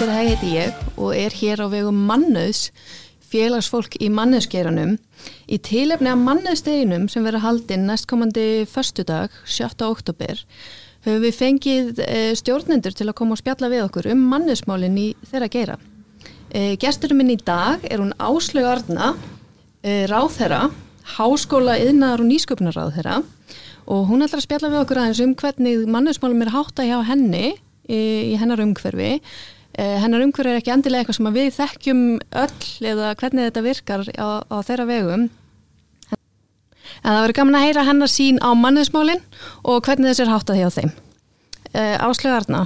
Íris Sigdurstóttir heiti ég og er hér á vegum mannöðs félagsfólk í mannöðsgeranum í tilefni af mannöðsteginum sem verður haldinn næstkomandi förstudag, 7. oktober höfum við fengið eh, stjórnendur til að koma og spjalla við okkur um mannöðsmálinn í þeirra gera. Eh, Gesturum minn í dag er hún Áslögu Arna, eh, ráðherra, háskóla, yðnar og nýsköpnaráð þeirra og hún ætlar að spjalla við okkur aðeins um hvernig mannusmálum er hátta hjá henni í hennar umhverfi. Eh, hennar umhverfi er ekki endilega eitthvað sem við þekkjum öll eða hvernig þetta virkar á, á þeirra vegum. En það verður gaman að heyra hennar sín á mannusmálinn og hvernig þess er hátta hjá þeim. Eh, Áslögu Arna,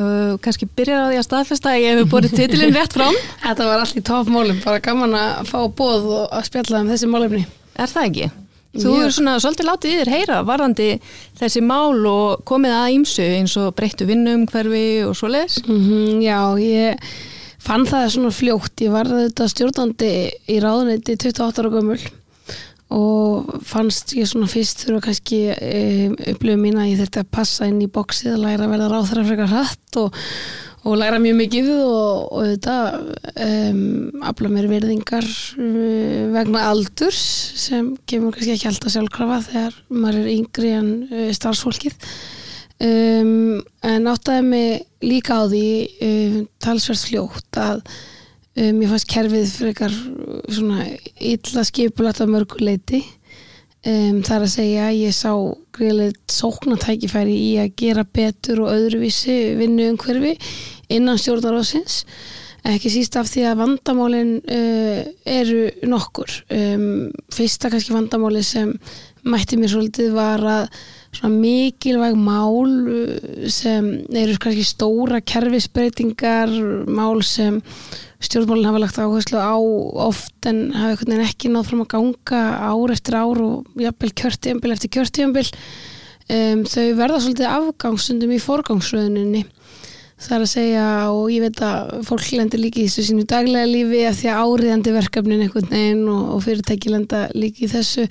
uh, kannski byrjar á því að staðfesta að ég hef búið titilinn rétt frám. Þetta var allt í toppmálum, bara gaman að fá bóð og að spjalla um þessi málefni. Er það ekki? Þú Mjög. er svona svolítið látið yfir heyra varðandi þessi mál og komið að ímsu eins og breyttu vinnum hverfi og svo leis. Mm já, ég fann það svona fljótt. Ég var þetta stjórnandi í ráðuneyti 28 ára gömul og fannst ég svona fyrst þurfa kannski um, upplifum mín að ég þurfti að passa inn í bóksið að læra að verða ráðherra frekar hratt og, og læra mjög mikið og, og þetta um, afla mér virðingar uh, vegna aldurs sem kemur kannski ekki alltaf sjálfkrafa þegar maður er yngri en uh, starfsfólkið. Um, en áttaði mig líka á því um, talsverð fljótt að um, ég fannst kerfið frekar uh, svona illa skipulagt af mörguleiti um, þar að segja að ég sá greiðilegt sóknatækifæri í að gera betur og öðruvísi vinnu um hverfi innan stjórnarósins ekki síst af því að vandamálin uh, eru nokkur. Um, fyrsta kannski vandamáli sem mætti mér svolítið var að mikilvæg mál uh, sem eru kannski stóra kerfisbreytingar mál sem stjórnmálinn hafa lagt áherslu á oft en hafa einhvern veginn ekki náð fram að ganga ár eftir ár og jafnvel kjörtíðanbil eftir kjörtíðanbil um, þau verða svolítið afgangsundum í forgangsröðuninni. Það er að segja og ég veit að fólk lendir líka í þessu sínu daglega lífi að því að áriðandi verkefnin einhvern veginn og, og fyrirtæki lenda líka í þessu.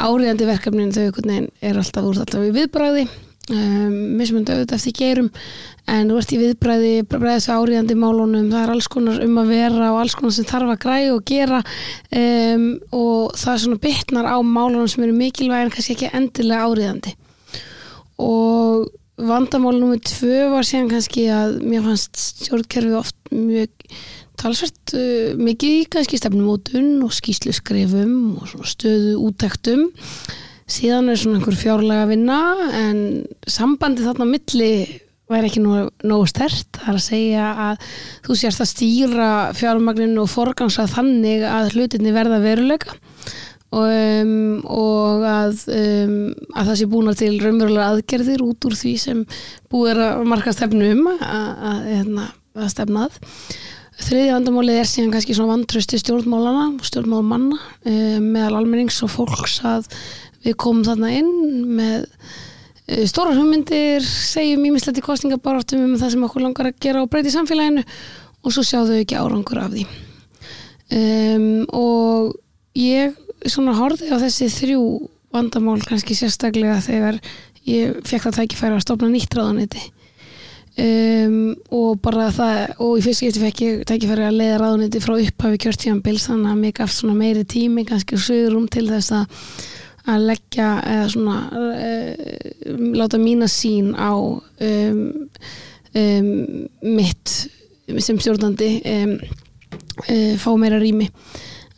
Áriðandi verkefnin þau einhvern veginn er alltaf úr alltaf í viðbræði um, mismunandi auðvitað eftir gerum en þú ert í viðbræði bræðis áriðandi málunum, það er alls konar um að vera og alls konar sem þarf að græja og gera. Um, og það er svona bytnar á málunum sem eru mikilvæg en kannski ekki endilega áriðandi og vandamál nummið tvö var síðan kannski að mér fannst stjórnkerfið oft mjög talsvært uh, mikið í kannski stefnumótun og skýslu skrifum og stöðu útæktum síðan er svona einhver fjárlega vinna en sambandi þarna á milli væri ekki nógu, stert það er að segja að þú sérst að stýra fjármagninu og forgansa þannig að hlutinni verða veruleika. Um, og að, um, að það sé búna til raunverulega aðgerðir út úr því sem búið að marka stefnum að, að, hérna, að stefnað þriði vandamálið er síðan kannski svona vantrösti stjórnmálana og stjórnmálamanna um, meðal almennings og fólks að við komum þarna inn með uh, stórar hugmyndir segjum ímislegt í kostningabaráttum um það sem okkur langar að gera og breyti samfélaginu og svo sjá þau ekki árangur af því. Um, og ég svona horfið á þessi þrjú vandamál kannski sérstaklega þegar ég fekk það tækifæri að stofna nýtt ráðaniti um, og bara það og í fyrst geti fekk ég tækifæri að leiða ráðaniti frá upphafi kjörtíðanbils þannig að mig gaf svona meiri tími kannski sögurum til þess að að leggja eða svona uh, láta mína sín á um, um, mitt sem stjórnandi um, uh, fá meira rými.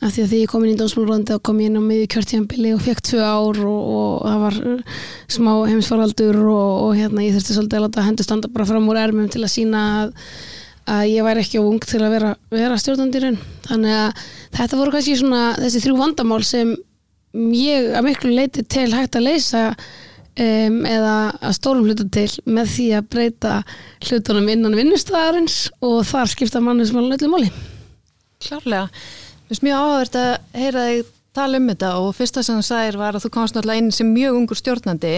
Af því að því ég kom inn í dómsmálurandi þá kom ég inn á miðju kjörtíðanbili og fekk tvö ár og, og það var uh, smá heimsfaraldur og, og hérna ég þurfti svolítið að láta hendur standa bara fram úr ermum til að sína að, að ég væri ekki á ung til að vera, vera stjórnandirinn þannig að þetta voru kannski svona þessi þrjú vandamál sem ég að miklu leiti til hægt að leysa um, eða að stórum hluta til með því að breyta hlutunum innan vinnustæðarins og þar skipta manni sem alveg öllu máli Klárlega. Mér finnst mjög áhverð að heyra þig tala um þetta og fyrsta sem þú sagðir var að þú komst náttúrulega inn sem mjög ungur stjórnandi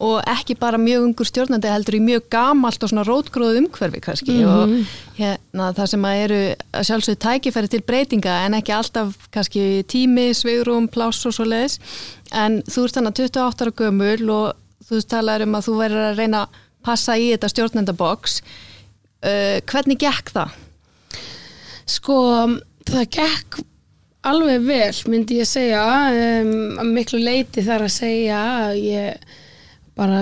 og ekki bara mjög ungur stjórnandi heldur í mjög gamalt og svona rótgróð umhverfi kannski Mhm. og hérna það sem að eru að sjálfsögðu tækifæri til breytinga en ekki alltaf kannski tími, sveigrum, pláss og svo leiðis en þú ert þannig 28 ára gömul og þú talaður um að þú verður að reyna að passa í þetta stjórnendaboks uh, hvernig gekk það? Sko, það gekk alveg vel, myndi ég segja um, miklu leiti þar að segja ég bara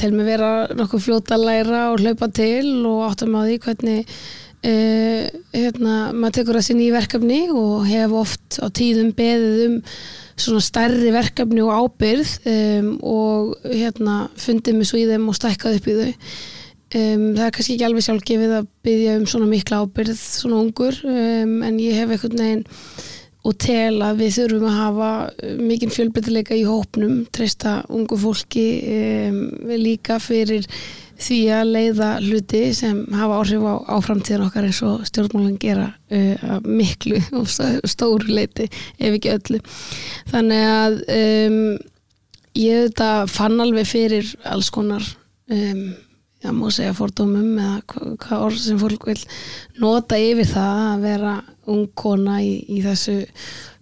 tel mig vera nokkuð fljóta að læra og hlaupa til og áttum á því hvernig uh, hérna, maður tekur að sinni í verkefni og hef oft á tíðum beðið um svona stærri verkefni og ábyrð um, og hérna fundið mig svo í þeim og stækkað upp í þau. Um, það er kannski ekki alveg sjálfgefið að byggja um svona mikla ábyrð svona ungur um, en ég hef einhvern veginn og tel að við þurfum að hafa mikinn fjölbreytileika í hópnum treysta ungu fólki um, líka fyrir því að leiða hluti sem hafa áhrif á, á framtíðan okkar eins og stjórnmálinn gera uh, miklu og stóru leiti ef ekki öllu. Þannig að ég þetta fann alveg fyrir alls konar um já, má segja fordómum eða hvað hva orð sem fólk vil nota yfir það að vera ung kona í, í þessu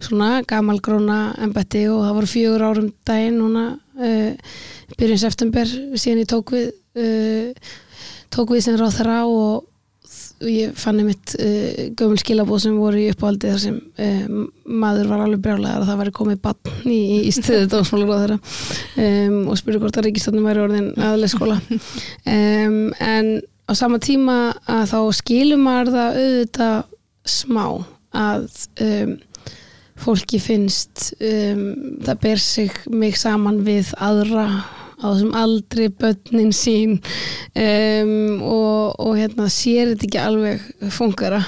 svona gamalgróna ennbætti og það voru fjögur árum daginn núna uh, byrjun september síðan ég tók við uh, tók við sem ráð þeirra og ég fann einmitt uh, gömul skilabóð sem voru í uppáldi þar sem uh, maður var alveg brjálega að það væri komið bann í, í stöðu dómsmálur og þeirra um, og spurði hvort að Ríkistofnum væri orðin aðlega skóla um, en á sama tíma að þá skilum maður það auðvitað smá að um, fólki finnst það ber sig mig saman við aðra á þessum aldri börnin sín um, og, og hérna sér þetta ekki alveg fungara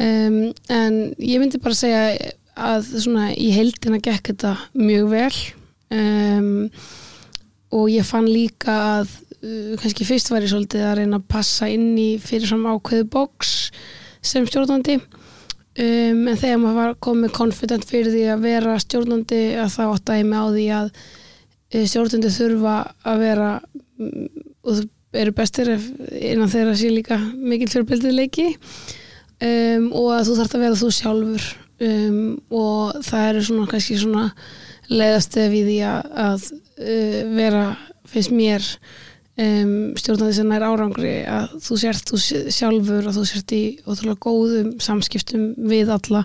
um, en ég myndi bara segja að svona í heildina gekk þetta mjög vel. Um, og ég fann líka að uh, kannski fyrst var ég svolítið að reyna að passa inn í fyrirfram ákveðu bóks sem stjórnandi. Um, en þegar maður var komið confident fyrir því að vera stjórnandi að það átt að ég með á því að stjórnundu þurfa að vera mm, og það eru bestir innan þeirra sé líka mikil fjörbildileiki um, og að þú þarf að vera þú sjálfur. Um, og það eru svona kannski svona leiðastef í því að, að uh, vera, finnst mér um, stjórnandi sem er árangri að þú sért þú sjálfur og þú sért í ótrúlega góðum samskiptum við alla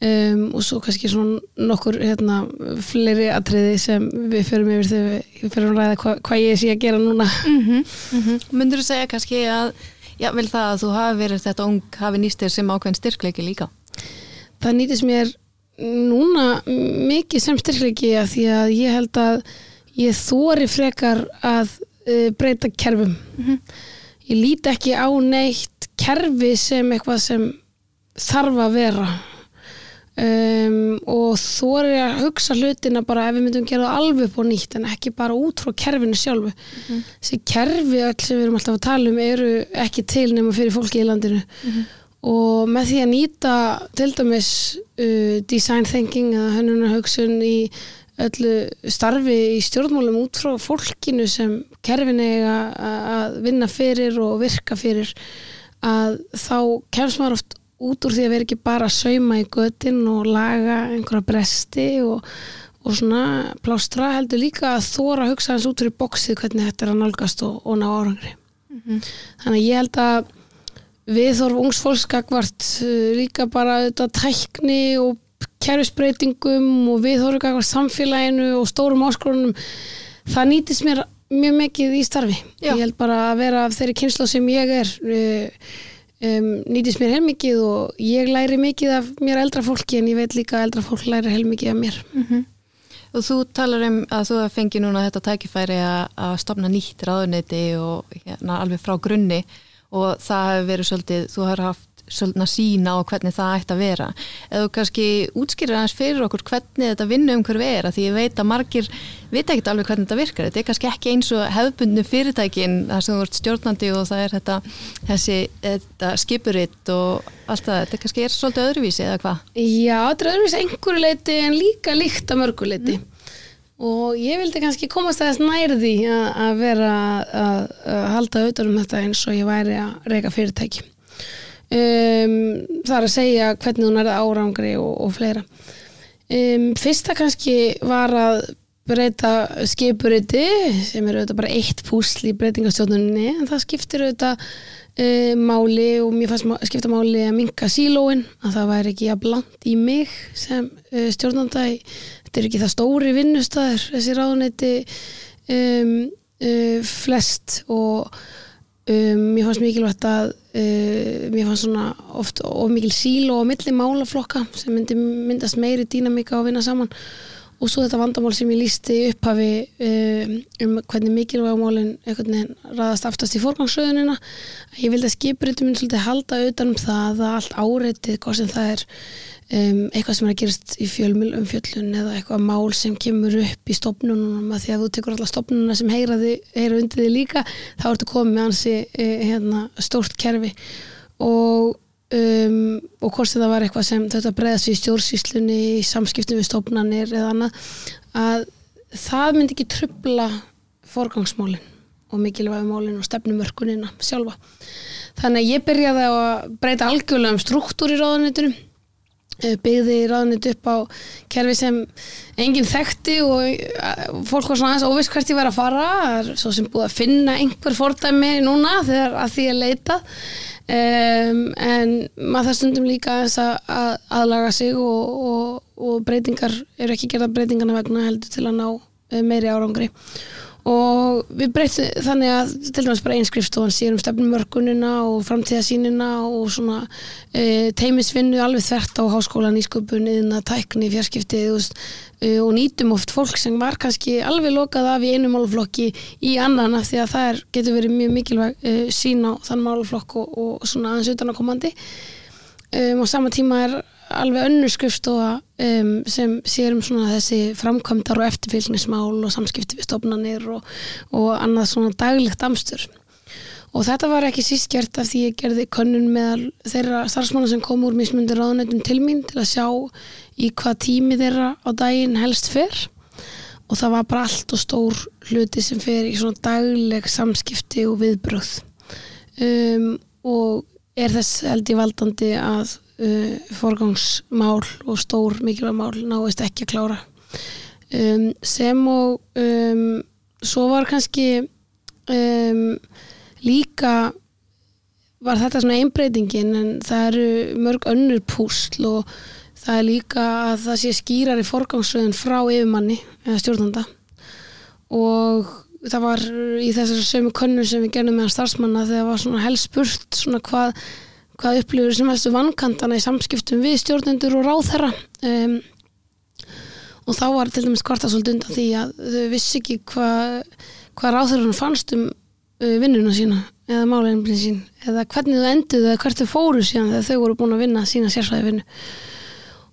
Um, og svo kannski svona nokkur hérna, fleiri atriði sem við förum yfir þegar við förum að ræða hvað hva ég sé að gera núna mm -hmm, mm -hmm. Mundur þú segja kannski að já, vel það að þú hafi verið þetta ung hafi nýst þér sem ákveðin styrkleiki líka Það nýtist mér núna mikið sem styrkleiki að því að ég held að ég þóri frekar að uh, breyta kerfum mm -hmm. ég líti ekki á neitt kerfi sem eitthvað sem þarf að vera Um, og er að hugsa hlutina bara ef við myndum gera það alveg upp og nýtt en ekki bara út frá kerfinu sjálfu mm -hmm. þessi kerfi öll sem við erum alltaf að tala um eru ekki til nema fyrir fólki í landinu mm -hmm. og með því að nýta til dæmis uh, design thinking eða hennuna hugsun í öllu starfi í stjórnmálum út frá fólkinu sem kerfinu eiga að vinna fyrir og virka fyrir að þá kemst maður oft út úr því að vera ekki bara að sauma í göttin og laga einhverja bresti og, og svona plástra heldur líka að þóra að hugsa hans út úr í bóksið hvernig þetta er að nálgast og, og ná árangri mm -hmm. þannig að ég held að við þorfum ungsfólkskakvart uh, líka bara þetta tækni og kerfisbreytingum og við þorfum kakvart samfélaginu og stórum áskorunum það nýtist mér mjög mikið í starfi Já. ég held bara að vera af þeirri kynsla sem ég er uh, um, nýtist mér heilmikið og ég læri mikið af mér eldra fólki en ég veit líka að eldra fólk læri heilmikið af mér mm -hmm. Og þú talar um að þú fengi núna þetta tækifæri að stopna nýtt ráðuneti og hérna, alveg frá grunni og það hefur verið svolítið, þú har haft að sína á hvernig það ætti að vera. Eða þú kannski útskýrir aðeins fyrir okkur hvernig þetta vinnu um hverju er því ég veit að margir veit ekki alveg hvernig þetta virkar. Þetta er kannski ekki eins og hefðbundnu fyrirtækin þar sem þú ert stjórnandi og það er þetta, þessi þetta skipuritt og allt það, þetta kannski er svolítið öðruvísi eða hvað? Já, þetta er öðruvísi einhverju leiti en líka líkt að mörgu leiti mm. og ég vildi kannski komast aðeins nærði að vera að, að halda auðvitað um þetta eins og ég væri að reyka fyrirtæki um, það er að segja hvernig hún er árangri og, og fleira. Um, fyrsta kannski var að breyta skipuriti sem er auðvitað bara eitt púsl í breytingastjórnunni en það skiptir auðvitað uh, máli og mér fannst skipta máli að minka sílóin að það væri ekki að bland í mig sem uh, stjórnanda þetta er ekki það stóri vinnustæður þessi ráðuneyti um, uh, flest og um, mér fannst mikilvægt að uh, mér fannst svona oft of mikil síló á milli málaflokka sem myndi myndast meiri dýnamika og vinna saman. Og svo þetta vandamál sem ég lísti upphafi um, um hvernig mikilvæg málin einhvern veginn raðast aftast í forgangsröðunina ég vildi að skipuritum minn svolítið halda utan um það að allt áreitið hvað sem það er um, eitthvað sem er að gerast í fjölmjöl um fjöllun eða eitthvað mál sem kemur upp í stopnunum að því að þú tekur alla stopnununa sem heyra, því, heyra undir því líka þá ertu komið með ansi eh, hérna, stórt kerfi. Og Um, og hvort það var eitthvað sem þetta breyðast í stjórnsýslunni í samskiptum við stofnanir eða annað að það myndi ekki trubla forgangsmálin og mikilvægi málin og stefnumörkunina sjálfa. Þannig að ég byrjaði að breyta algjörlega um struktúr í ráðunitinu byggði ráðunit upp á kerfi sem enginn þekkti og eh, fólk var svona aðeins óviss hvert ég var að fara. Er svo sem búið að finna einhver fordæmi núna þegar að því að leita um, en maður það stundum líka aðeins að, að aðlaga sig og, og, og breytingar eru ekki gerða breytingarna vegna heldur til að ná eh, meiri árangri. og við breytum þannig að til dæmis bara einskrifstofan sér um stefnumörkunina og framtíðasínina og svona e, teimisvinnu alveg þvert á háskólan í sköpun eða tækni, fjarskipti e, og nýtum oft fólk sem var kannski alveg lokað af í einu málflokki í annan af því að það er, getur verið mjög mikilvæg e, sín á þann málflokk og, og svona aðeins utanakomandi um, og sama tíma er alveg önnur skrifstofa um, sem sér um svona þessi framkvæmdar og eftirfylgnismál og samskipti við stofnanir og, og annað svona daglegt amstur. Og þetta var ekki síst gert af því ég gerði könnun meðal þeirra starfsmanna sem kom úr mismundir ráðuneytum til mín til að sjá í hvað tími þeirra á daginn helst fer. Og það var bara allt og stór hluti sem fer í svona dagleg samskipti og viðbröð um, og er þess held ég valdandi að uh, forgangsmál og stór mikilvæg mál náist ekki að klára. Um, sem og um, svo var kannski um, líka var þetta svona einbreytingin en það eru mörg önnur púsl og það er líka að það sé skýrar í forgangsröðun frá yfirmanni eða stjórnanda. Og það var í þessari sömu könnun sem við gerðum meðan starfsmanna þegar var svona helst spurt svona hvað, hvað upplifur sem helstu vankantana í samskiptum við stjórnendur og ráðherra? Um, og þá var til dæmis kvarta svolítið undan því að þau vissi ekki hvað hva ráðherrunum fannst um uh, vinnuna sína eða málinni sín eða hvernig þau enduðu eða hvert þau fóru síðan þegar þau voru búin að vinna sína sérfræði vinnu.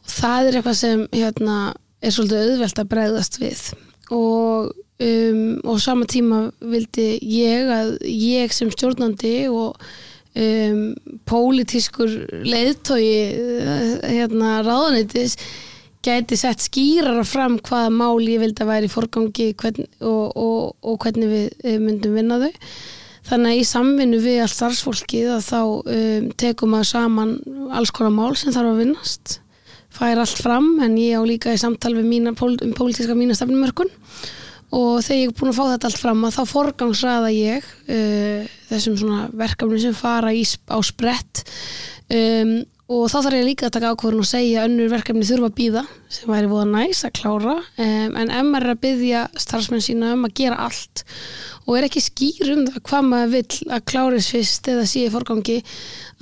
Og það er eitthvað sem hérna, er svolítið auðvelt að bregðast við. Og um, og sama tíma vildi ég að ég sem stjórnandi og um, pólitískur leiðtói hérna ráðanitis gæti sett skýrara fram hvaða mál ég vildi að væri í forgangi hvern, og, og, og hvernig við myndum vinna þau. Þannig að í samvinnu við allt starfsfólkið að þá um, tekum að saman alls konar mál sem þarf að vinnast fær allt fram en ég á líka í samtal við mína, um pólitíska mína stefnumörkun og þegar ég er búin að fá þetta allt fram að þá forgangsraða ég uh, þessum svona verkefni sem fara í, á sprett. Um, og þá þarf ég líka að taka ákvörðun og segja að önnur verkefni þurfa að býða sem væri búið að næs að klára. Um, en maður er að byggja starfsmenn sína um að gera allt og er ekki skýr um það hvað maður vill að kláris fyrst eða í forgangi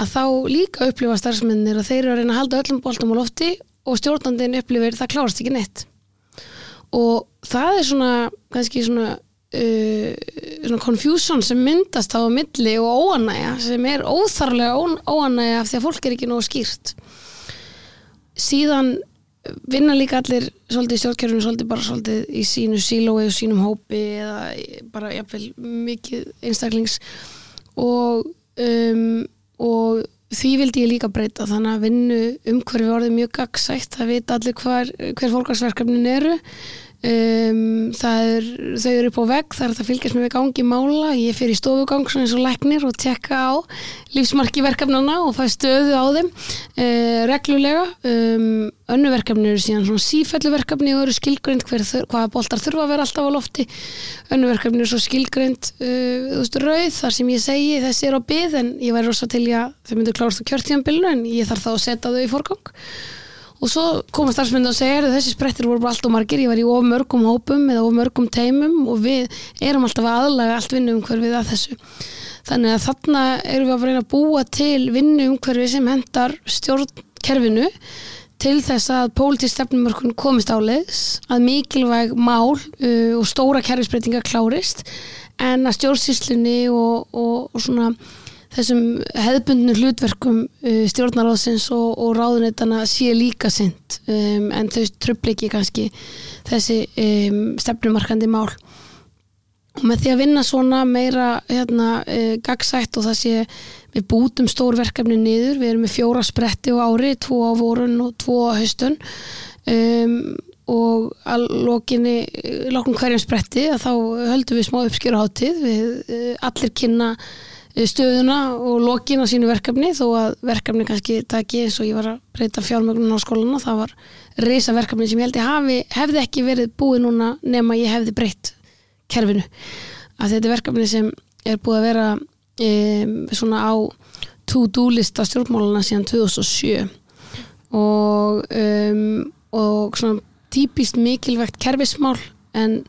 að þá líka upplifa starfsmennir að þeir eru að reyna að halda öllum boltum á lofti og stjórnandin upplifir það klárast ekki neitt og það er svona kannski svona, uh, svona confusion sem myndast á milli og óanæja sem er óþarlega óanæja af því að fólk er ekki nógu skýrt. Síðan vinna líka allir svolítið í stjórnkerfinu svolítið bara svolítið í sínu sílói og sínum hópi eða bara jafnvel mikið einstaklings. Og um, og því vildi ég líka breyta þannig að vinnu umhverfi orðið mjög gagsætt það vita allir hver, hver fólkarsverkefnin eru um, það er, þau eru upp á vegg það er að fylgjast með gangi mála. Ég fyrir í stofugang svona eins og læknir og tekka á lífsmarki verkefnana og fæ stöðu á þeim uh, reglulega. Um, önnu verkefni eru síðan svona sífellu verkefni og eru þur- hvaða boltar þurfa að vera alltaf á lofti. Önnu verkefni eru svo skilgreind uh, veist, rauð þar sem ég segi þessi er á byð en ég væri rosa til að þau myndu klárast á kjörtíðanbylnu en ég þarf þá að setja þau í forgang og svo koma starfsmynda og segja "Heyrðu, þessi sprettir voru bara allt og margir, ég var í of mörgum hópum eða of mörgum teimum og við erum alltaf að aðlaga allt vinnu umhverfið að þessu. Þannig að þarna erum við að reyna að búa til vinnu umhverfið sem hendar stjórnkerfinu til þess að pólitísk stefnumörkun komist áleiðs, að mikilvæg mál uh, og stóra kerfisbreytingar klárist en að stjórnsýslunni og, og, og svona þessum hefðbundnu hlutverkum uh, stjórnaráðsins og, og ráðunetana sé líka sint um, en þau tröfliki kannski þessi um, stefnumarkandi mál. Og með því að vinna svona meira hérna, uh, gagsætt og það sé við bútum stór verkefni niður við erum með fjóra spretti á ári tvo á vorun og tvo á haustun um, og að lokinni loknum hverjum spretti að þá höldum við smá uppskjöruháttíð við uh, allir kynna uh, stöðuna og lokin á sínu verkefni þó að verkefni kannski taki eins og ég var að breyta fjármögnun á skólanu það var reysa verkefni sem ég held ég hafi, hefði ekki verið búið núna nema ég hefði breytt kerfinu. Að þetta er verkefni sem er búið að vera um, svona á to-do lista stjórnmálana síðan 2007 og, um, og svona típist mikilvægt kerfismál en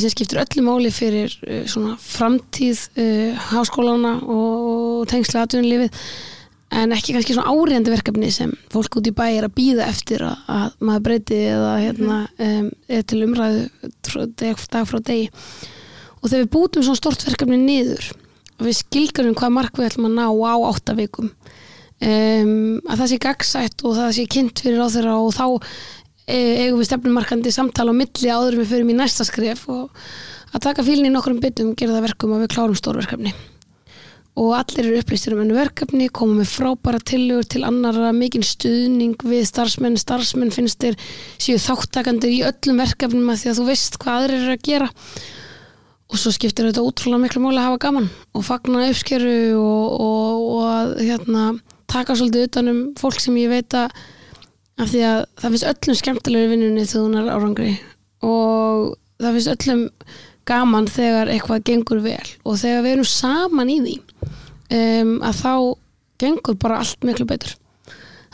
sem skiptir öllu máli fyrir svona framtíð uh, háskólana og, tengsla atvinnulífið. En ekki kannski svona áriðandi verkefni sem fólk út í bæ er að býða eftir að, að maður breyti eða hérna, um, eða til umræðu dag, frá degi. Og þegar við bútum svona stort verkefni niður og við skilgjörum hvað mark við ætlum að ná á átta vikum um, að það sé gagsætt og það sé kynnt fyrir á þeirra og þá eigum við stefnumarkandi samtala á milli áður við förum í næsta skref og að taka fílinn í nokkrum byttum gera það verkum að við klárum stórverkefni og allir eru upplýstir um ennu verkefni koma með frábæra tillögur til annara mikinn stuðning við starfsmenn starfsmenn finnst þér séu þáttakandir í öllum verkefnum að því að þú veist hvað aðrir eru að gera. Og svo skiptir þetta útrúlega miklu máli að hafa gaman og fagna uppskeru og, og, og hérna, taka svolítið utanum fólk sem ég veit að af því að það finnst öllum skemmtilegur vinnunni þegar hún er árangri. Og það finnst öllum gaman þegar eitthvað gengur vel. Og þegar við erum saman í því um, að þá gengur bara allt miklu betur.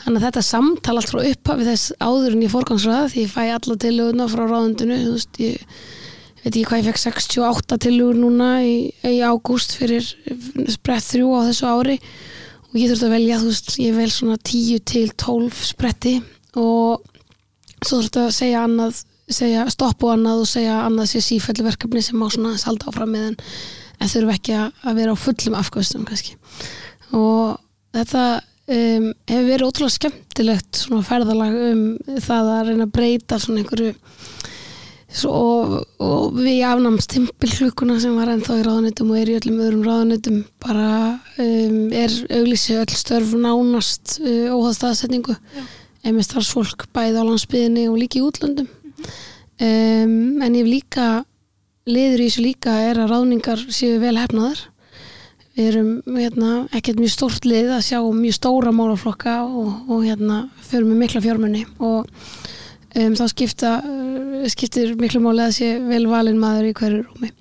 Þannig að þetta samtal allt frá upphafi þess áður en ég fórgangsraða því ég fæ alla tillöguna frá ráðundinu þú veist, ég veit ekki hvað ég fekk 68 tillögur núna í, í ágúst fyrir sprett þrjú á þessu ári og ég þurfti að velja, þú veist, ég vel svona 10 til 12 spretti. Og svo þurfti að segja annað segja stopp og annað og segja annað sé sífellu verkefni sem má svona salda áfram með en, en þurfa ekki að, vera á fullum afkvæstum kannski. Og þetta um, hefur verið ótrúlega skemmtilegt svona ferðalag um það að reyna að breyta svona einhverju Svo, og, við afnám stimpilklukuna sem var ennþá í ráðanitum og er í öllum öðrum ráðanitum bara um, er auglísi öll störf nánast uh, óháð staðsetningu. En með starfsfólk bæði á landsbyðinni og líka í útlöndum. Um, en ég líka liður í þessu líka er að ráðningar séu vel hefnaðar. Við erum hérna, ekkert mjög stórt lið að sjá mjög stóra málaflokka og, og hérna fyrir með mikla fjármunni og um, þá skipta, uh, skiptir miklu máli að sé vel valinn maður í hverju rúmi.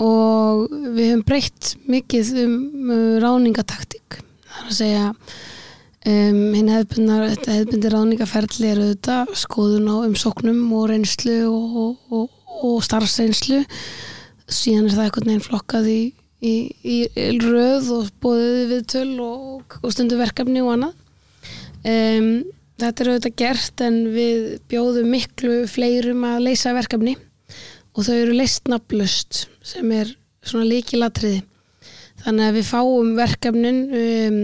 Og við höfum breytt mikið um uh, ráningataktík. Það er að segja um, þetta hefðbundi ráningaferðli er auðvitað skoðun á umsóknum og reynslu og, og, og, starfsreynslu. Síðan er það einhvern veginn flokkað í, í, í röð og bóðið við töl og, og stundu verkefni og annað. Um, þetta er auðvitað gert en við bjóðum miklu fleirum að leysa verkefni. Og þau eru leist nafnlust sem er svona líkilatriði þannig að við fáum verkefnin um,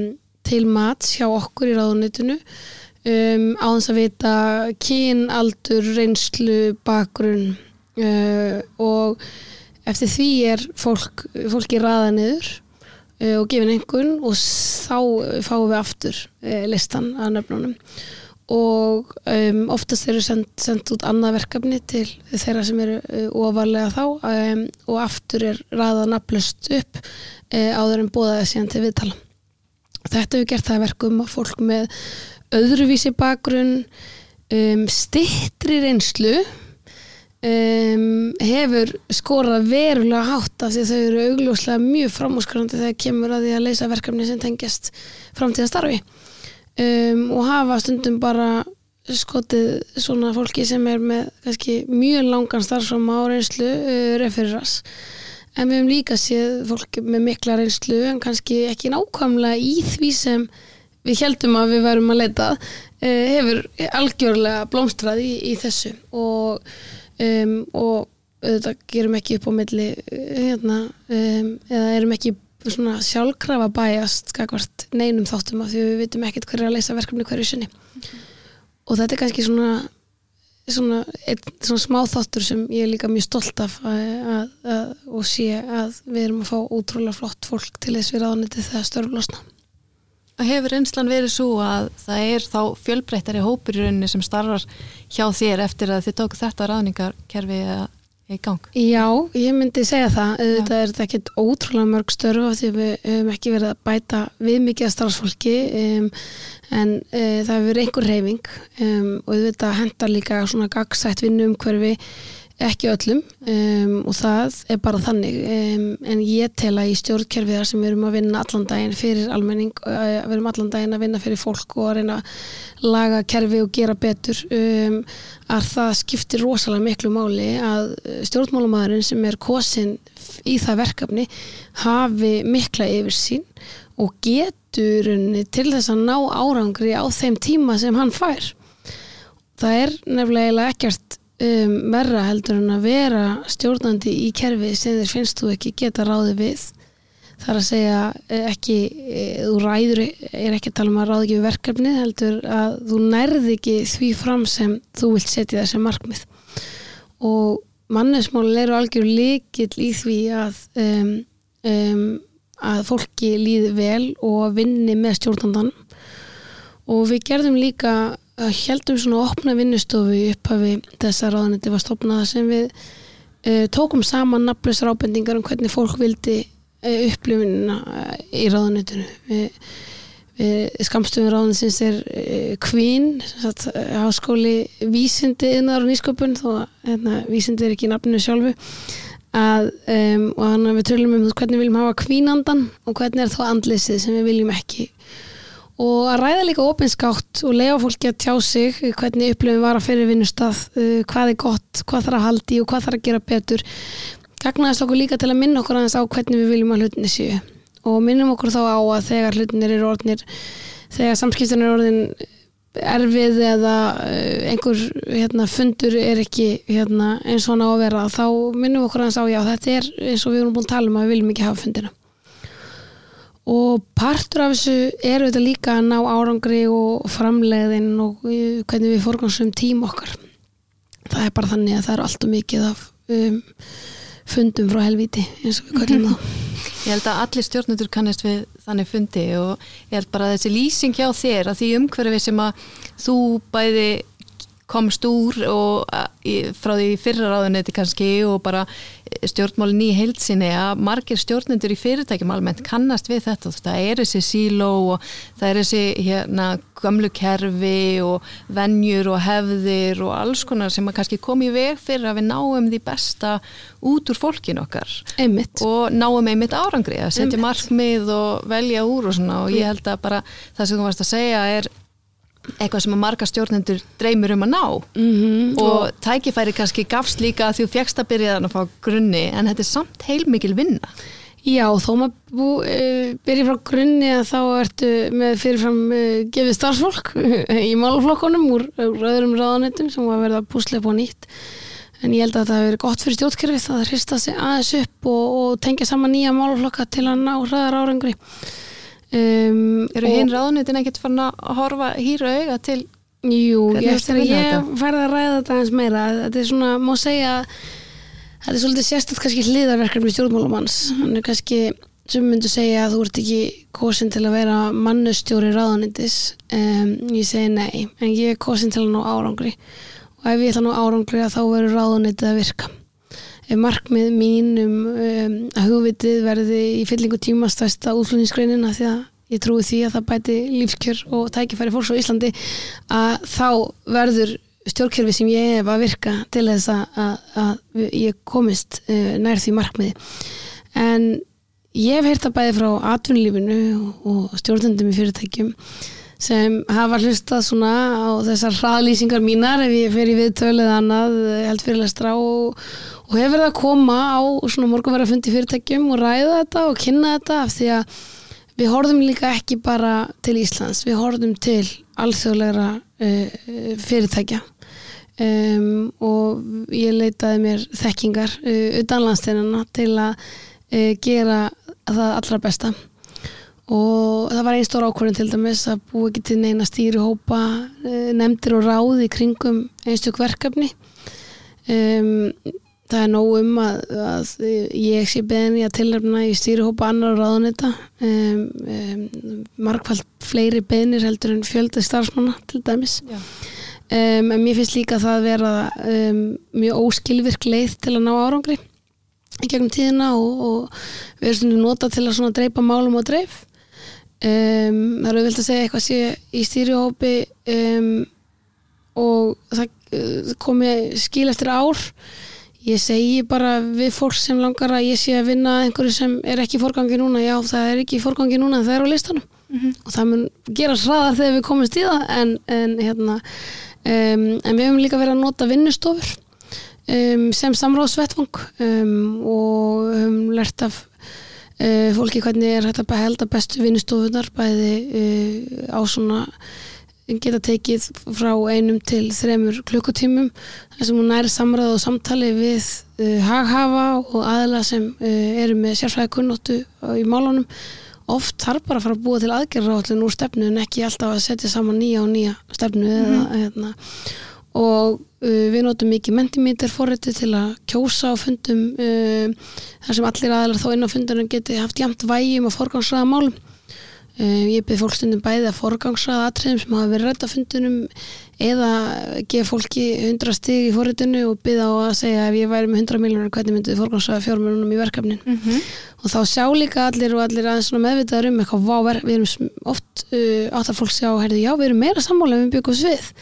til mats hjá okkur í ráðunitinu um, á þess að vita kyn, aldur, reynslu, bakgrunn uh, og eftir því er fólk, fólki raða niður uh, og gefin einhvern og þá fáum við aftur uh, listan af nöfnunum og um, oftast eru sendt, sendt út annað verkefni til þeirra sem eru uh, ofarlega þá um, og aftur er raða nafnlust upp uh, áður en bóðaði síðan til viðtala. Þetta hefur gert það að verkum að fólk með öðruvísi bakgrunn um, stittri reynslu um, hefur skorað verulega hátt af því þau eru augljóslega mjög framúskarandi þegar kemur að því að leysa verkefni sem tengjast framtíðastarfi um, og hafa stundum bara skotið svona fólki sem er með kannski mjög langan starfsfram á reynslu uh, referirras en við hefum líka séð fólk með mikla reynslu en kannski ekki nákvæmlega í því sem við heldum að við værum að leita uh, hefur algjörlega blómstrað í, í þessu. Og um, og auðvitað gerum ekki upp á milli uh, hérna, um, eða erum ekki svona sjálfkrafa bæjast skakvart neinum þáttum af því við vitum ekkert hverju að leysa verkefni hverju sinni. Og þetta er kannski svona svona, einn, svona smá þáttur sem ég er líka mjög stolt af að, að, að, og sé að við erum að fá útrúlega flott fólk til þess við ráðaniti þegar störflosna Hefur einslan verið svo að það er þá fjölbreyttari hópur í rauninni sem starfar hjá þér eftir að þið tóku þetta ráðningarkerfi í gang? Já, ég myndi segja það. Þetta er ekkert ótrúlega mörg störf af því við höfum ekki verið að bæta við mikið að starfsfólki um, en uh, það hefur einhver reyfing um, og þetta hendar líka svona gagsætt vinnu um hverfi ekki öllum um, og það er bara þannig. Um, en ég tel að í stjórnkerfiðar sem við erum að vinna allan daginn fyrir almenning, uh, við erum allan daginn að vinna fyrir fólk og að reyna að laga kerfi og gera betur um, að það skiptir rosalega miklu máli að stjórnmálamæðurinn sem er kosin í það verkefni hafi mikla yfir sín og getur til þess að ná árangri á þeim tíma sem hann fær. Það er nefnilega ekkert um, verra heldur en að vera stjórnandi í kerfi sem þér finnst þú ekki geta ráði við. Þar að segja ekki þú ræður, er ekki að tala um að ráði ekki við verkefni heldur að þú nærði ekki því fram sem þú vilt setja þessi markmið. Og mannesmálin eru algjör líkil í því að um, um, að fólki líði vel og vinni með stjórnandan og við gerðum líka heldum svona opna vinnustofu upphafi þessar ráðaniti var stopnaða sem við uh, tókum saman nafnlösar ábendingar um hvernig fólk vildi uh, upplifinna uh, í ráðanitinu við, við skamstöfum ráðanisins er Queen háskóli vísindi innar og nýsköpun þó að hérna, vísindi er ekki nafninu sjálfu að, um, og þannig að við tölum um hvernig við viljum hafa kvínandan og hvernig er þá andlisið sem við viljum ekki og að ræða líka opinskátt og lega fólki að tjá sig hvernig upplöfum var að fyrir vinnustaf uh, hvað er gott, hvað þarf að haldi og hvað þarf að gera betur. Gagnaðist okkur líka til að minna okkur aðeins á hvernig við viljum að hlutinni séu. Og minnum okkur þá á að þegar hlutinir eru orðnir þegar samskiptunir eru orðin erfið eða uh, einhver hérna, fundur er ekki hérna, eins og ná að vera þá minnum okkur aðeins á já þetta er eins og við erum búin að tala um að við viljum ekki hafa fundina og partur af þessu er auðvitað líka að ná árangri og framlegðin og hvernig við forgansum tím okkar. Það er bara þannig að það er alltaf mikið af um, fundum frá helviti eins og við kallum það. Ég held að allir stjórnendur kannast við þannig fundi og ég held bara að þessi lýsing hjá þér að því umhverfi sem að þú bæði komst úr og frá því fyrra ráðunetti kannski og bara stjórnmálin í heilsinni að margir stjórnendur í fyrirtækjum almennt kannast við þetta. Það er þessi síló og það er þessi hérna gamlu kerfi og vennjur og hefðir og alls konar sem að kannski komi í veg fyrir að við náum því besta út úr fólkin okkar. Einmitt. og náum einmitt árangri að setja markmið og velja úr og svona. Og ég held að bara það sem þú varst að segja er eitthvað sem að marga stjórnendur dreymir um að ná. Mm -hmm. og, tækifæri kannski gafst líka að þú fjækst að byrja þannig að fá grunni en þetta er samt heilmikil vinna. Já, þó maður uh, byrja frá grunni að þá ertu með fyrirfram uh, gefið starfsfólk í málflokkonum úr, öðrum ráðanetum sem var verið að púslega på nýtt. En ég held að það hefur verið gott fyrir stjórnkerfið að hrista sig aðeins upp og, og tengja saman nýja málflokka til að ná hraðar árangri Um, eru hinn ráðunitin ekkert fann að horfa hýra auga til Jú, ég ég færði að ræða þetta eins meira? Þetta er svona, má segja þetta er svolítið sérstætt kannski hliðarverkefni stjórnmálamanns. Hann er kannski, sem myndu segja að þú ert ekki kosin til að vera mannustjóri ráðanitis um, ég segi nei, en ég er kosin til að ná árangri. Og ef ég ætla að ná árangri þá verður ráðanitið að virka markmið mín um, um að hugvitið verði í fyllingu tíma stærsta útflutningsgreinina því að ég trúi því að það bæti lífskjör og tækifæri fólks á Íslandi að þá verður stjórnkerfi sem ég hef að virka til þess að, að, ég komist uh, nær því markmiði. En ég hef heyrt að bæði frá atvinnulífinu og, stjórnendum í fyrirtækjum sem hafa hlustað svona á þessar hraðlýsingar mínar ef ég fer í viðtölið annað held fyrirlestra og, og hefur verið að koma á svona morgunverða fundi fyrirtækjum og ræða þetta og kynna þetta af því að við horfum líka ekki bara til Íslands, við horfum til alþjóðlegra uh, fyrirtækja. Um, og ég leitaði mér þekkingar uh, utan landsteinana til að uh, gera það allra besta. Og það var einn stór ákvörðin til dæmis að bú ekki til neina stýri hópa nefndir og ráði kringum einstök verkefni. Um, það er nóg um að, að ég sé beðin í að tilnefna í stýrihópa annar ráðunita um, um, margfald fleiri beðinir heldur en fjölda starfsmanna til dæmis. Um, en mér finnst líka það að vera mjög óskilvirk leið til að ná árangri í gegnum tíðina og, og við erum svona nota til að dreipa málum og dreif. Það eru vilt að segja eitthvað sé í stýrihópi og það komi skil eftir ár Ég segi bara við fólk sem langar að ég sé að vinna einhverju sem er ekki í forgangi núna, já það er ekki í forgangi núna en það er á listanum mm -hmm. og það mun gera sraðar þegar við komumst í það en, en, hérna, um, en við hefum líka verið að nota vinnustofur um, sem samráðsvettvang um, og hefum lert af uh, fólki hvernig er hægt að held að bestu vinnustofunar bæði uh, á svona geta tekið frá einum til þremur klukkutímum þar sem hún næri samræð og samtali við uh, haghafa og aðla sem uh, eru með sérfræði kunnóttu í málunum oft þarf bara að fara að búa til aðgerra úr stefnu en ekki alltaf að setja saman nýja og nýja stefnu mm -hmm. eða, hérna. og uh, við notum mikið mentimeter forrætti til að kjósa á fundum þar sem allir aðlar þá inn á fundunum geti haft jæmt vægjum og forgangsraða málum Um, ég byrð fólkstundum bæði að forgangsraða atriðum sem hafa verið rætt á fundunum eða gefa fólki 100 stig í forritinu og byrða á að segja ef ég væri með 100 miljónar hvernig myndið forgangsraða fjármjörnum í verkefnin? Mm -hmm. og þá sjá líka allir og allir aðeins meðvitaður um eitthvað vá, við erum oft uh, áttar fólk sjá, heyrðu, já við erum meira sammála við byggum svið.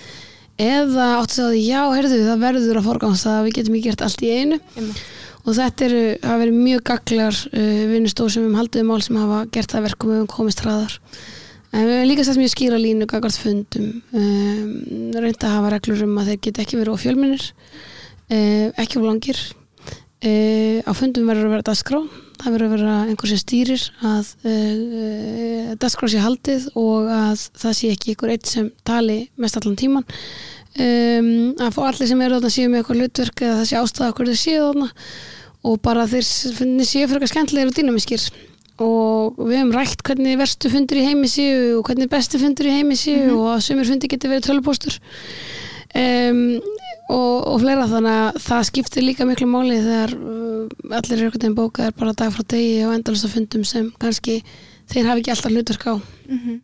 Eða áttar segja, já heyrðu það verður að forgangsraða, við getum ekki gert allt í einu. Mm -hmm og þetta eru, hafa verið mjög gaglar uh, vinnustóð sem við um haldið mál sem hafa gert það verkum við hefum komist hraðar. En við hefum líka sett mjög skýra línu gagart fundum. Um, reynda að hafa reglur um að þeir geta ekki verið ofjölminir uh, ekki of langir. Uh, á fundum verður að vera dasgrá það verður að vera einhver sem stýrir að dasgrá sé haldið og að það sé ekki einhver eitt sem tali mest allan tíman um, að fá allir sem eru þarna séu með eitthvað hlutverk eða það sé ástæða okkur þeir séu þarna og bara þeir finnir séu fyrir eitthvað skemmtilegur og dýnamiskir og við hefum rætt hvernig verstu fundur í heimi séu og hvernig bestu fundur í heimi séu mm -hmm. og að sumir fundir getur verið tölupóstur um, og, og fleira þannig að það skiptir líka miklu máli þegar uh, allir er einhvern veginn bókað er bara dag frá degi og endalast fundum sem kannski þeir hafi ekki alltaf hlutverk á mm -hmm.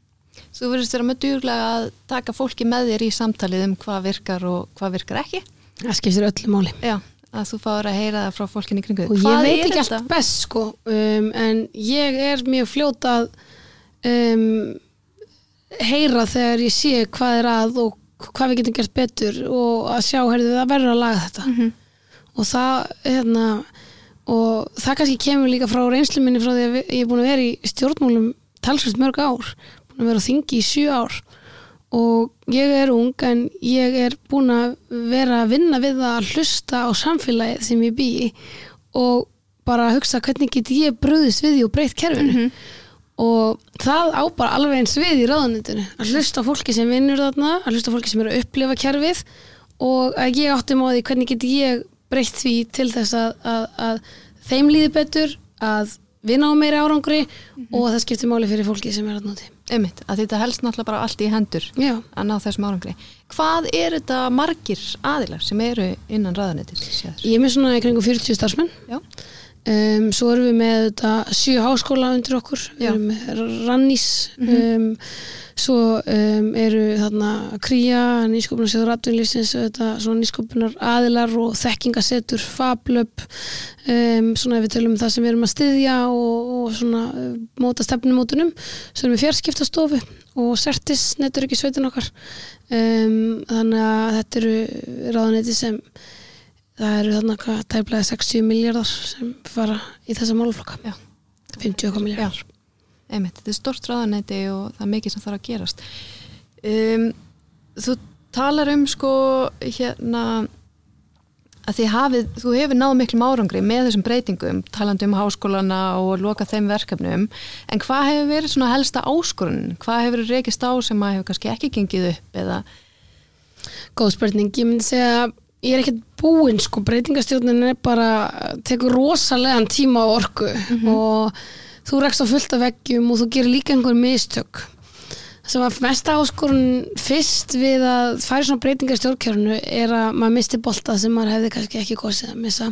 Þú verðist vera með djúrlega að taka fólki með þér í samtalið um hvað virkar og hvað virkar ekki. Það skiptir öllu máli. Já að þú fáur að heyra það frá fólkinni kringu og ég veit ekki allt best sko um, en ég er mjög fljóta að um, heyra þegar ég sé hvað er að og hvað við getum gert betur og að sjá, heyrðu, það verður að laga þetta. Mm -hmm. og það hérna, og það kannski kemur líka frá reynslu minni frá því að ég er búin að vera í stjórnmálum talsvægt mörg ár, að vera á þingi í sjú ár og ég er ung en ég er búin að vera að vinna við að hlusta á samfélagið sem ég bý og bara að hugsa hvernig get ég bröðist við því og breytt kerfinu mm -hmm. og það á bara alveg eins við í ráðanitinu að hlusta fólki sem vinnur þarna að hlusta fólki sem eru að upplifa kerfið og að ég áttum á því hvernig get ég breytt því til þess að, að, að þeim líði betur að vinna á meiri árangri mm -hmm. og það skiptir máli fyrir fólki sem er að noti Ummitt, að þetta helst náttúrulega bara allt í hendur Já. að ná þessum árangri Hvað er þetta margir aðilar sem eru innan ræðanetis? Ég er með svona í kringu 40 starfsmenn Um, svo erum við með þetta sjö háskóla undir okkur, við Já. erum með Rannís, um, svo um, eru þarna Kría, nýsköpunarsjóður atvinnlýfsins, nýsköpunar aðilar og þekkingasetur, fablöp, um, svona ef við tölum um það sem við erum að styðja og, og svona uh, móta stefnumótunum, svo erum við fjarskiptastofu og Sertis, netur ekki sveitin okkar, um, þannig að þetta eru ráðaneyti sem það eru þarna hvað tæplega 60 miljardar sem fara í þessa málflokka Já. 50 okkar miljardar einmitt, þetta er stort ráðaneyti og það er mikið sem þarf að gerast. Um, þú talar um sko hérna að þið hafið, þú hefur náð miklum árangri með þessum breytingum, talandi um háskólana og loka þeim verkefnum. En hvað hefur verið svona helsta áskorun hvað hefur reykist á sem að hefur kannski ekki gengið upp eða? Góð spurning, ég myndi segja ég er ekkert búinn sko, breytingastjórnin er bara, tekur rosalegan tíma og orku. Og þú rekst á fullt af veggjum og þú gerir líka einhver mistök. Sem var mesta áskorun fyrst við að færa svona breytingar í stjórnkjörnu er að maður misti bolta sem maður hefði kannski ekki kosið að missa.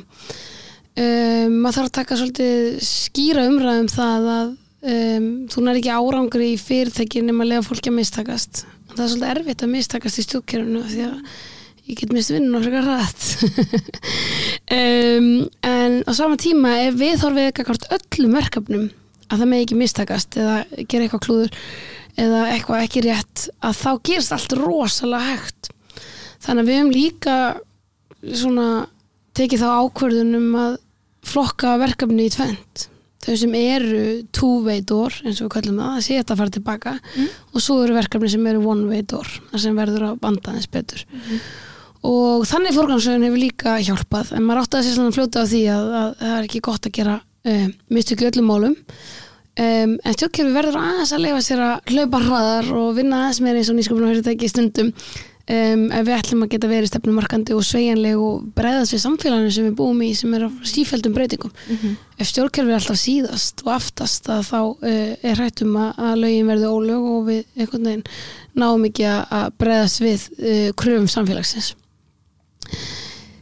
Um, maður þarf að taka svolítið skýra umræðum það að um, þú nær ekki árangri í fyrirtæki nema að lega fólki að mistakast. Það er svolítið erfitt að mistakast í stjórnkjörnu því að ég get mist vinnun og frekar rætt um, en á sama tíma ef við þorfið eitthvað öllum verkefnum að það með ekki mistakast eða gera eitthvað klúður eða eitthvað ekki rétt að þá gerist allt rosalega hægt. Þannig að við höfum líka svona tekið þá ákvörðunum að flokka verkefni í tvent þau sem eru two-way door eins og við kallum það, það sé þetta að fara tilbaka og svo eru verkefni sem eru one-way door það sem verður að banda þess betur og þannig fórgangsögun hefur líka hjálpað. En maður átti að sé svona fljóta á því að, að það er ekki gott að gera um, mistökju öllum málum. Um, en stjórnkerfi verður aðeins að leifa sér að hlaupa hraðar og vinna aðeins meira eins og nýsköpunarfyrirtæki stundum. Um, ef við ætlum að geta verið stefnumarkandi og sveigjanleg og breyðast við samfélaginu sem við búum í sem er á sífældum breytingum. Ef stjórnkerfi er alltaf síðast og aftast að þá uh, er hrættum að, að lögin verði ólög og við náum ekki að, að breyðast við uh, kröfum samfélagsins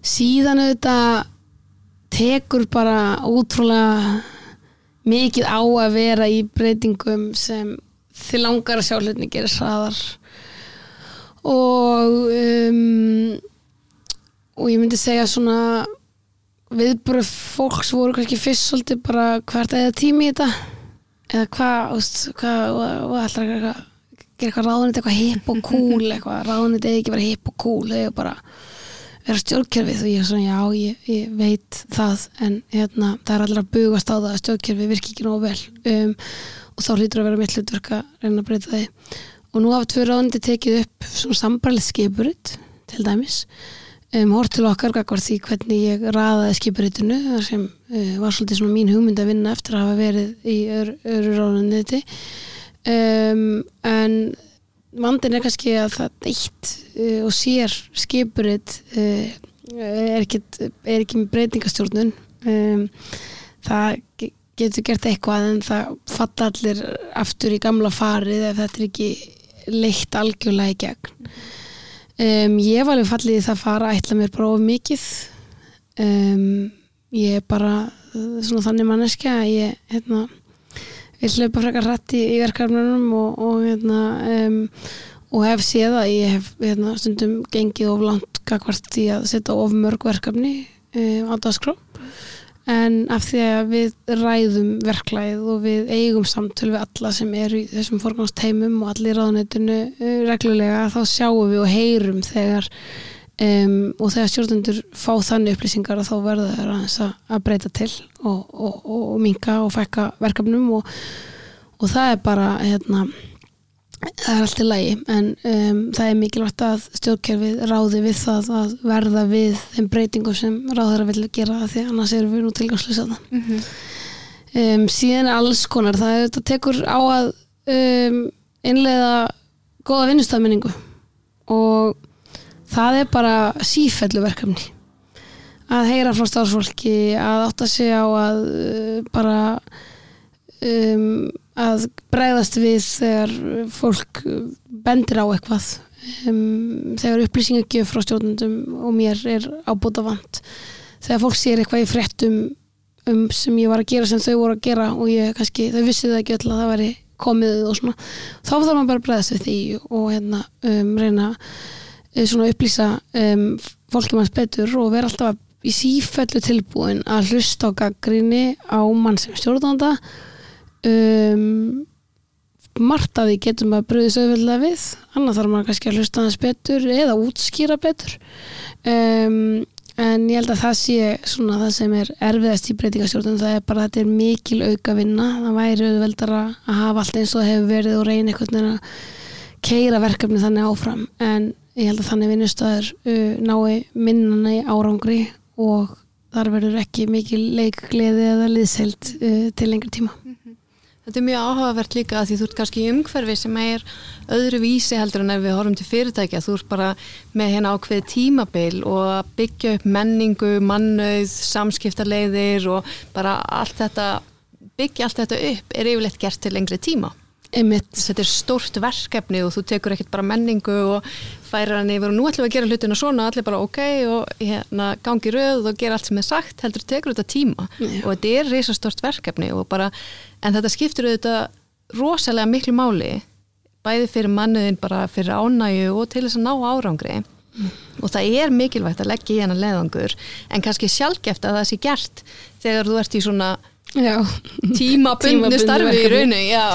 síðan auðvitað tekur bara útrúlega mikið á að vera í breytingum sem þið langar að sjá hlutinni gerir hraðar. Og um, og ég myndi segja svona viðbröð fólks voru kannski fyrst svolítið bara hvert eða tími í þetta. Eða hvað, og, alltaf gera eitthvað? Ráðunit eitthvað hip og cool eitthvað. Ráðunit eða ekki vera hip og cool eða bara vera stjórnkerfið og ég er svona já, ég, ég veit það en hérna, það er allir að bugast á það að stjórnkerfið virki ekki nógu vel. Um, og þá hlýtur að vera mitt hlutverk að reyna að breyta því. Og nú hafa tvö ráðundi tekið upp svona sambarlið skipurit til dæmis. Um, hort til okkar því hvernig ég raðaði skipuritinu sem uh, var svolítið svona mín hugmynd að vinna eftir að hafa verið í öru, öru ráðundi um, en vandin er kannski að það eitt uh, og sér skipurit uh, er, ekki, er ekki með breytingastjórnun um, það ge- getur gert eitthvað en það falla allir aftur í gamla farið ef þetta er ekki leitt algjörlega í gegn. Um, ég var alveg fallið í það fara ætla mér bara of mikið. Um, ég er bara uh, svona þannig manneskja að ég hérna vil hlaupa frekar hrætt í, í verkefnunum og, og, hérna, um, og hef séð að ég hef hérna, stundum gengið of langt gagvart í að setja of mörg verkefni um, á dagskrá. En af því að við ræðum verklæð og við eigum samtöl við alla sem eru í þessum forgangsteimum og allir ráðunetinu uh, reglulega þá sjáum við og heyrum þegar um, og þegar stjórnendur fá þannig upplýsingar að þá verður það aðeins að, að breyta til og, og, og, og minka og fækka verkefnum og, og það er bara hérna það er allt í lagi. En um, það er mikilvægt að stjórnkerfið ráði við það að verða við þeim breytingum sem ráðara vil gera því annars erum við nú tilgangslösa það um, síðan alls konar það er, þetta tekur á að innleiða góða vinnustafminningu og það er bara sífellu verkefni. Að heyra frá starfsfólki að átta sig á að uh, bara um, að bregðast við þegar fólk bendir á eitthvað. Um, þegar upplýsingagjöf frá stjórnendum og mér er ábúta vant þegar fólk sér eitthvað í fréttum um, sem ég var að gera sem þau voru að gera og ég kannski, þau vissi það ekki öll að það væri komið og svona þá þarf maður bara að bregðast við því og hérna um, reyna uh, svona upplýsa um, fólki manns betur og vera alltaf í sífellu tilbúin að hlusta á gaggrinni á mann sem stjórnanda. Um, margt að því getum að bröðis auðvitað við annað þarf maður kannski að hlusta hans betur eða útskýra betur. Um, en ég held að það sé svona það sem er erfiðast í breytingastjórnum það er bara þetta er mikil auka vinna það væri auðveldara að hafa allt eins og það hefur verið og reyna einhvern veginn að keira verkefni þannig áfram. En ég held að þannig vinnustöður uh, nái minnana í árangri og þar verður ekki mikil leikgleði eða liðselt uh, til lengri tíma Þetta er mjög áhugavert líka að því þú ert kannski í umhverfi sem er öðru vísi heldur en ef við horfum til fyrirtækja. Þú ert bara með hérna ákveði tímabil og byggja upp menningu, mannauð, samskiptarleiðir og bara allt þetta, byggja allt þetta upp er yfirleitt gert til lengri tíma. Einmitt. Þetta er stórt verkefni og þú tekur ekkert bara menningu og færir hann yfir og nú ætlum við að gera hlutina svona og allir bara ok og hérna gangi rauð og gera allt sem er sagt heldur tekur þetta tíma Já. og þetta er reysastort verkefni og bara en þetta skiptur auðvitað rosalega miklu máli bæði fyrir mannuðin bara fyrir ánægu og til þess að ná árangri og það er mikilvægt að leggja í hennar leðangur en kannski sjálfgeft að það sé gert þegar þú ert í svona tímabundnu starfi í rauninu já,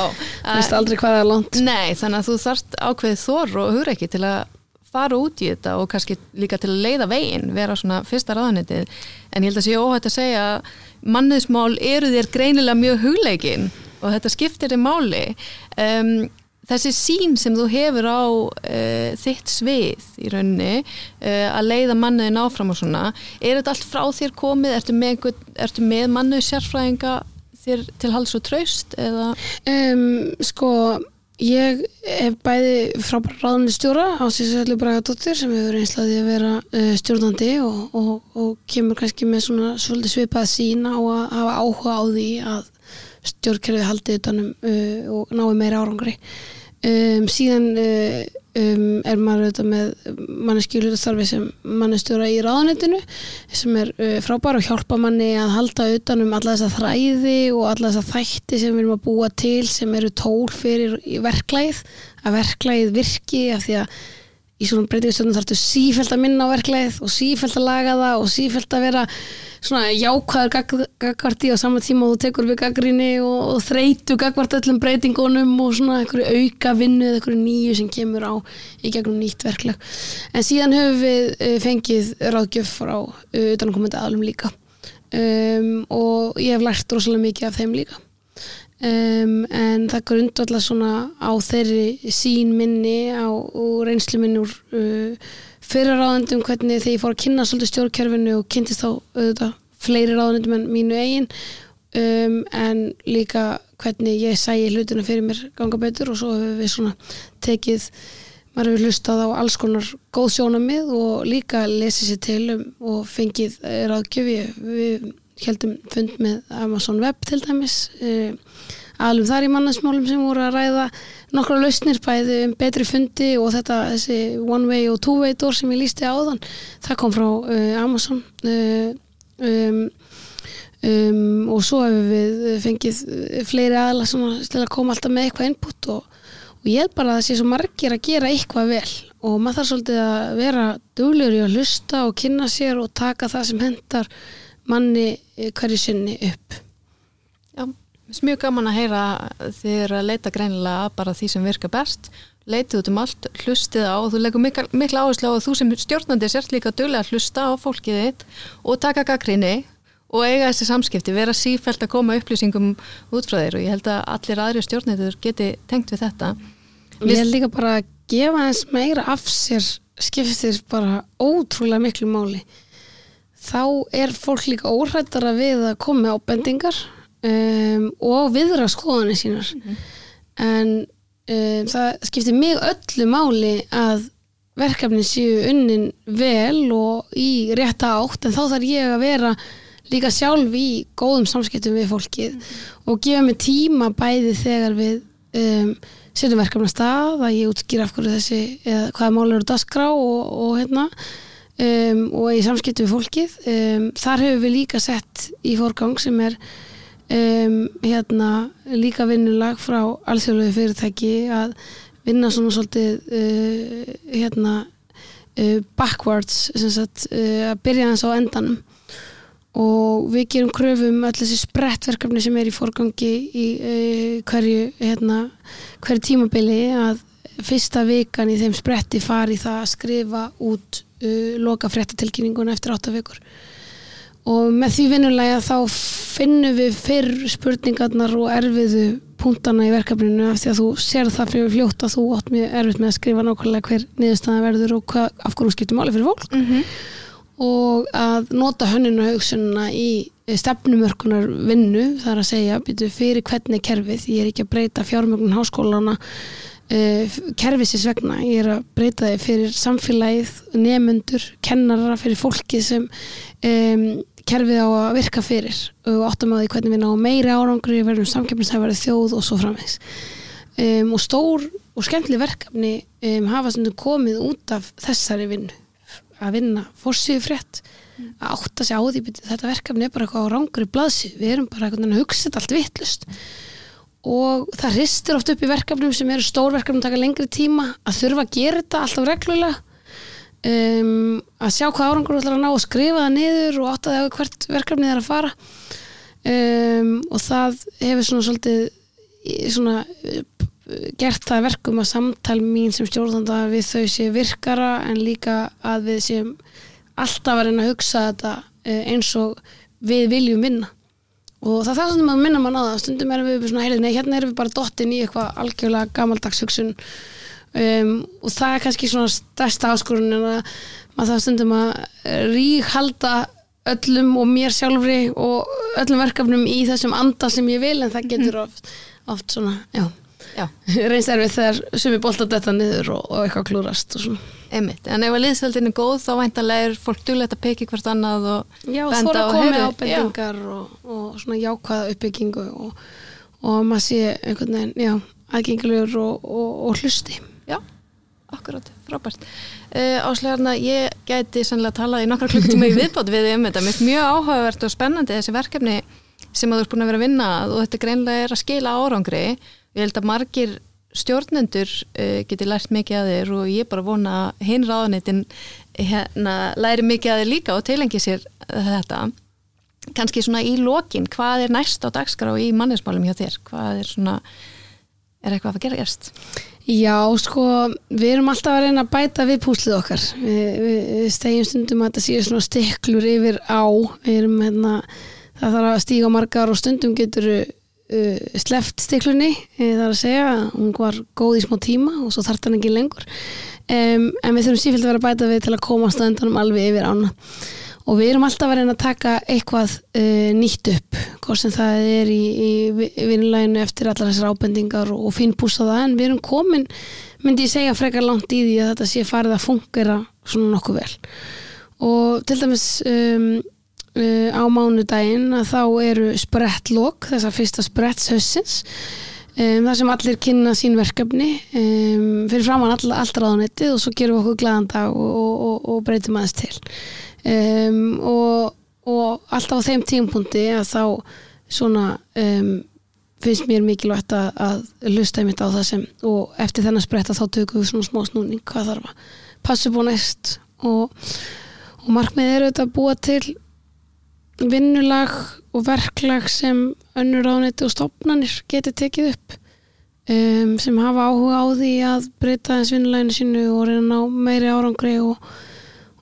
veist aldrei hvað það er langt. Nei, þannig að þú þarft ákveðið þor og hugur ekki til að fara út í þetta og kannski líka til að leiða veginn, vera svona fyrsta ráðanetið en ég held að sé óhætt að segja manniðsmál eru þér greinilega mjög hugleikin og þetta skiptir þér máli. Um, þessi sín sem þú hefur á uh, þitt svið í rauninni uh, að leiða manniðin áfram og svona, er þetta allt frá þér komið, ertu með, með mannið sérfræðinga þér til hals og traust eða? Um, Sko, ég hef bæði frábæra ráðnistjóra á Sísvelli Bragadóttir sem hefur einslaði að vera uh, stjórnandi og, og, og kemur kannski með svona svolítið svipað sín á að hafa áhuga á því að stjórnkerfið haldið utanum uh, og nái meira árangri um, síðan uh, um, er maður auðvitað með manneski hlutastarfi sem mannestjóra í ráðanetinu sem er uh, frábær og hjálpa manni að halda utanum alla þessa þræði og alla þessa þætti sem við erum að búa til sem eru tól fyrir verklæð að verklæð virki af því að í svona breytingastöndum þarftu sífælt að minna á verklæð og sífælt að laga það og sífælt að vera svona jákvæður gag- gagvart í á sama tíma og þú tekur við gaggrinni og, og þreytu gagvart öllum breytingunum og svona einhverju auka vinnu eða einhverju nýju sem kemur á í gegnum nýtt verklag. En síðan höfum við uh, fengið ráðgjöf frá uh, utanakomandi aðlum líka. Um, og ég hef lært rosalega mikið af þeim líka um, en það grundvallar svona á þeirri sín minni á, og reynslu minni úr uh, fyrir ráðendum hvernig þegar ég fór að kynna svolítið stjórnkerfinu og kynntist þá auðvitað fleiri ráðendum en mínu eigin um, en líka hvernig ég sæi hlutina fyrir mér ganga betur og svo hefur við svona tekið maður hefur hlustað á alls konar góð sjónamið og líka lesið sér til um og fengið eh, ráðgjöf. Ég- við heldum fund með Amazon Web til dæmis uh, alveg þar í mannansmálum sem voru að ræða nokkra lausnir bæði um betri fundi og þetta þessi one way og two way door sem ég lísti áðan. Það kom frá uh, Amazon uh, um, um, og svo hefur við fengið fleiri aðla sem að koma alltaf með eitthvað input og, og ég held bara að það sé svo margir að gera eitthvað vel og maður þarf svolítið að vera duglegur í að hlusta og kynna sér og taka það sem hendar manni eh, hverju sinni upp. Já, mér mjög gaman að heyra eru að leita greinilega bara því sem virkar best. Leitið út um allt, hlustið á þú leggur mikla, mikla áherslu á að þú sem stjórnandi sért líka duglega að hlusta á fólkið þitt og taka gaggrinni og eiga þessi samskipti, vera sífælt að koma upplýsingum út frá þér og ég held að allir aðri stjórnendur geti tengt við þetta. Ég held líka bara að gefa eins meira af sér skiptir bara ótrúlega miklu máli. Þá er fólk líka óhrættara við að koma með ábendingar um, og viðra skoðanir sínar. En um, það skiptir mig öllu máli að verkefni séu unnin vel og í rétta átt en þá þarf ég að vera líka sjálf í góðum samskiptum við fólkið og gefa mig tíma bæði þegar við um, setjum verkefni að stað að ég útskýra af hverju þessi eða hvaða mál eru dagskrá og, og hérna um, og í samskiptu við fólkið. Um, þar hefur við líka sett í fórgang sem er um, hérna líka vinnulag frá alþjóðlegu fyrirtæki að vinna svona svolítið uh, hérna uh, backwards sagt, uh, að byrja þess á endanum. Og við gerum kröfum öll þessi sprettverkefni sem er í fórgangi í uh, hverju hérna, hverju tímabili að fyrsta vikan í þeim spretti fari það að skrifa út uh, loka fréttatilkynninguna eftir 8 vikur. Og með því vinnulega þá finnum við fyrr spurningarnar og erfiðu punktana í verkefninu af því að þú sér það fyrir fljótt að þú átt mjög erfitt með að skrifa nákvæmlega hver niðurstaðan verður og hvað, af hverju skiptum áli fyrir fólk. Mm -hmm. og að nota hönninu hugsununa í stefnumörkunar vinnu þar að segja byrju, fyrir hvernig kerfið, ég er ekki að breyta fjármögnun háskólana uh, kerfisins vegna, ég er að breyta þið fyrir samfélagið, nefnundur kennara, fyrir fólki sem um, kerfið á að virka fyrir og áttum að því hvernig við náum meiri árangri verðum samkjöfnishæfari þjóð og svo framvegs um, og stór og skemmtileg verkefni um, hafa komið út af þessari vinnu. Að vinna fórsíðu frétt að átta sig á því þetta verkefni er bara eitthvað á rángur í blaðsíð við erum bara að hugsa þetta allt vittlust og það ristir oft upp í verkefnum sem eru stór verkefnum taka lengri tíma að þurfa að gera þetta alltaf reglulega. Um, að sjá hvað árangur þú ætlar að ná að skrifa það niður og átta það hvert verkefnið er að fara. Um, og það hefur svona svolítið svona gert það verkum að samtal mín sem stjórnanda við þau sé virkara en líka að við séum alltaf að reyna að hugsa þetta eins og við viljum vinna og það það sem að minna mann á það. Stundum erum við svona nei hérna erum við bara dottin í eitthvað algjörlega gamaldags hugsun. Um, og það er kannski svona stærsta áskorun en að maður það stundum að ríkhalda öllum og mér sjálfri og öllum verkefnum í þessum anda sem ég vil en það getur oft, oft svona, Já. reynst erfið þegar sumi bólt að detta niður og, og eitthvað klúrast og svona Einmitt. En ef að liðsveldin er góð þá væntanlega er fólk dulegt að peki hvert annað og Já, benda þóra á, að koma heyrðu, ábendingar og, og svona jákvæða uppbyggingu og, og maður sé einhvern veginn, já, aðgengilegur og, og, og hlusti. Já, akkurat, frábært. Uh, Áslegarna, ég gæti sannlega talað í nokkra klukkutíma í viðbót við um þetta. Mér er mjög áhugavert og spennandi þessi verkefni sem að þú ert búin að vera að vinna að og þetta greinlega er að skila árangri. Ég held að margir stjórnendur uh, geti lært mikið að þér og ég bara vona að hinn ráðanitin hérna, læri mikið að þér líka og tilengi sér þetta. Kanski svona í lokin, hvað er næst á dagskrá í mannesmálum hjá þér? Hvað er svona, er eitthvað að gera gerst? Já, sko, við erum alltaf að reyna að bæta við púslið okkar. Við, við, við stegjum stundum að þetta séu svona stiklur yfir á. Við erum, hérna, það þarf að stíga margar og stundum getur uh, sleft stiklunni, er að segja að hún var góð í smá tíma og svo þarf hann ekki lengur. Um, en við þurfum sífilt að vera bæta við til að komast að endanum alveg yfir ána. Og við erum alltaf að reyna að taka eitthvað uh, nýtt upp, hvort sem það er í, í vinnuleginu eftir allar þessar ábendingar og, finnpúsa það, en við erum komin, myndi ég segja frekar langt í því að þetta sé farið að fungera svona nokkuð vel. Og til dæmis um, uh, á mánudaginn að þá eru sprettlokk, þessar fyrsta sprettshausins, um, þar sem allir kynna sín verkefni um, fyrir framann all, allt ráðanettið og svo gerum við okkur glæðan dag og, og, og, og breytum aðeins til. Og, alltaf á þeim tímpunkti að þá svona finnst mér mikilvægt að, að lusta einmitt á það sem og eftir þennan spretta þá tökum við svona smá snúning hvað þarf að passa á næst og, og markmið er auðvitað að búa til vinnulag og verklag sem önnur ánætti og stopnarnir geti tekið upp um, sem hafa áhuga á því að breyta þess vinnuleginu sínu og reyna ná meiri árangri og,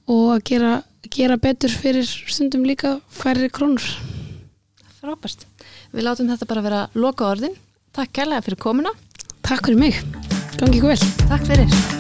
og að gera gera betur fyrir stundum líka færri krónur. Frábært. Við látum þetta bara vera loka orðin. Takk kærlega fyrir komuna. Takk fyrir mig. Gangi ykkur vel. Takk fyrir.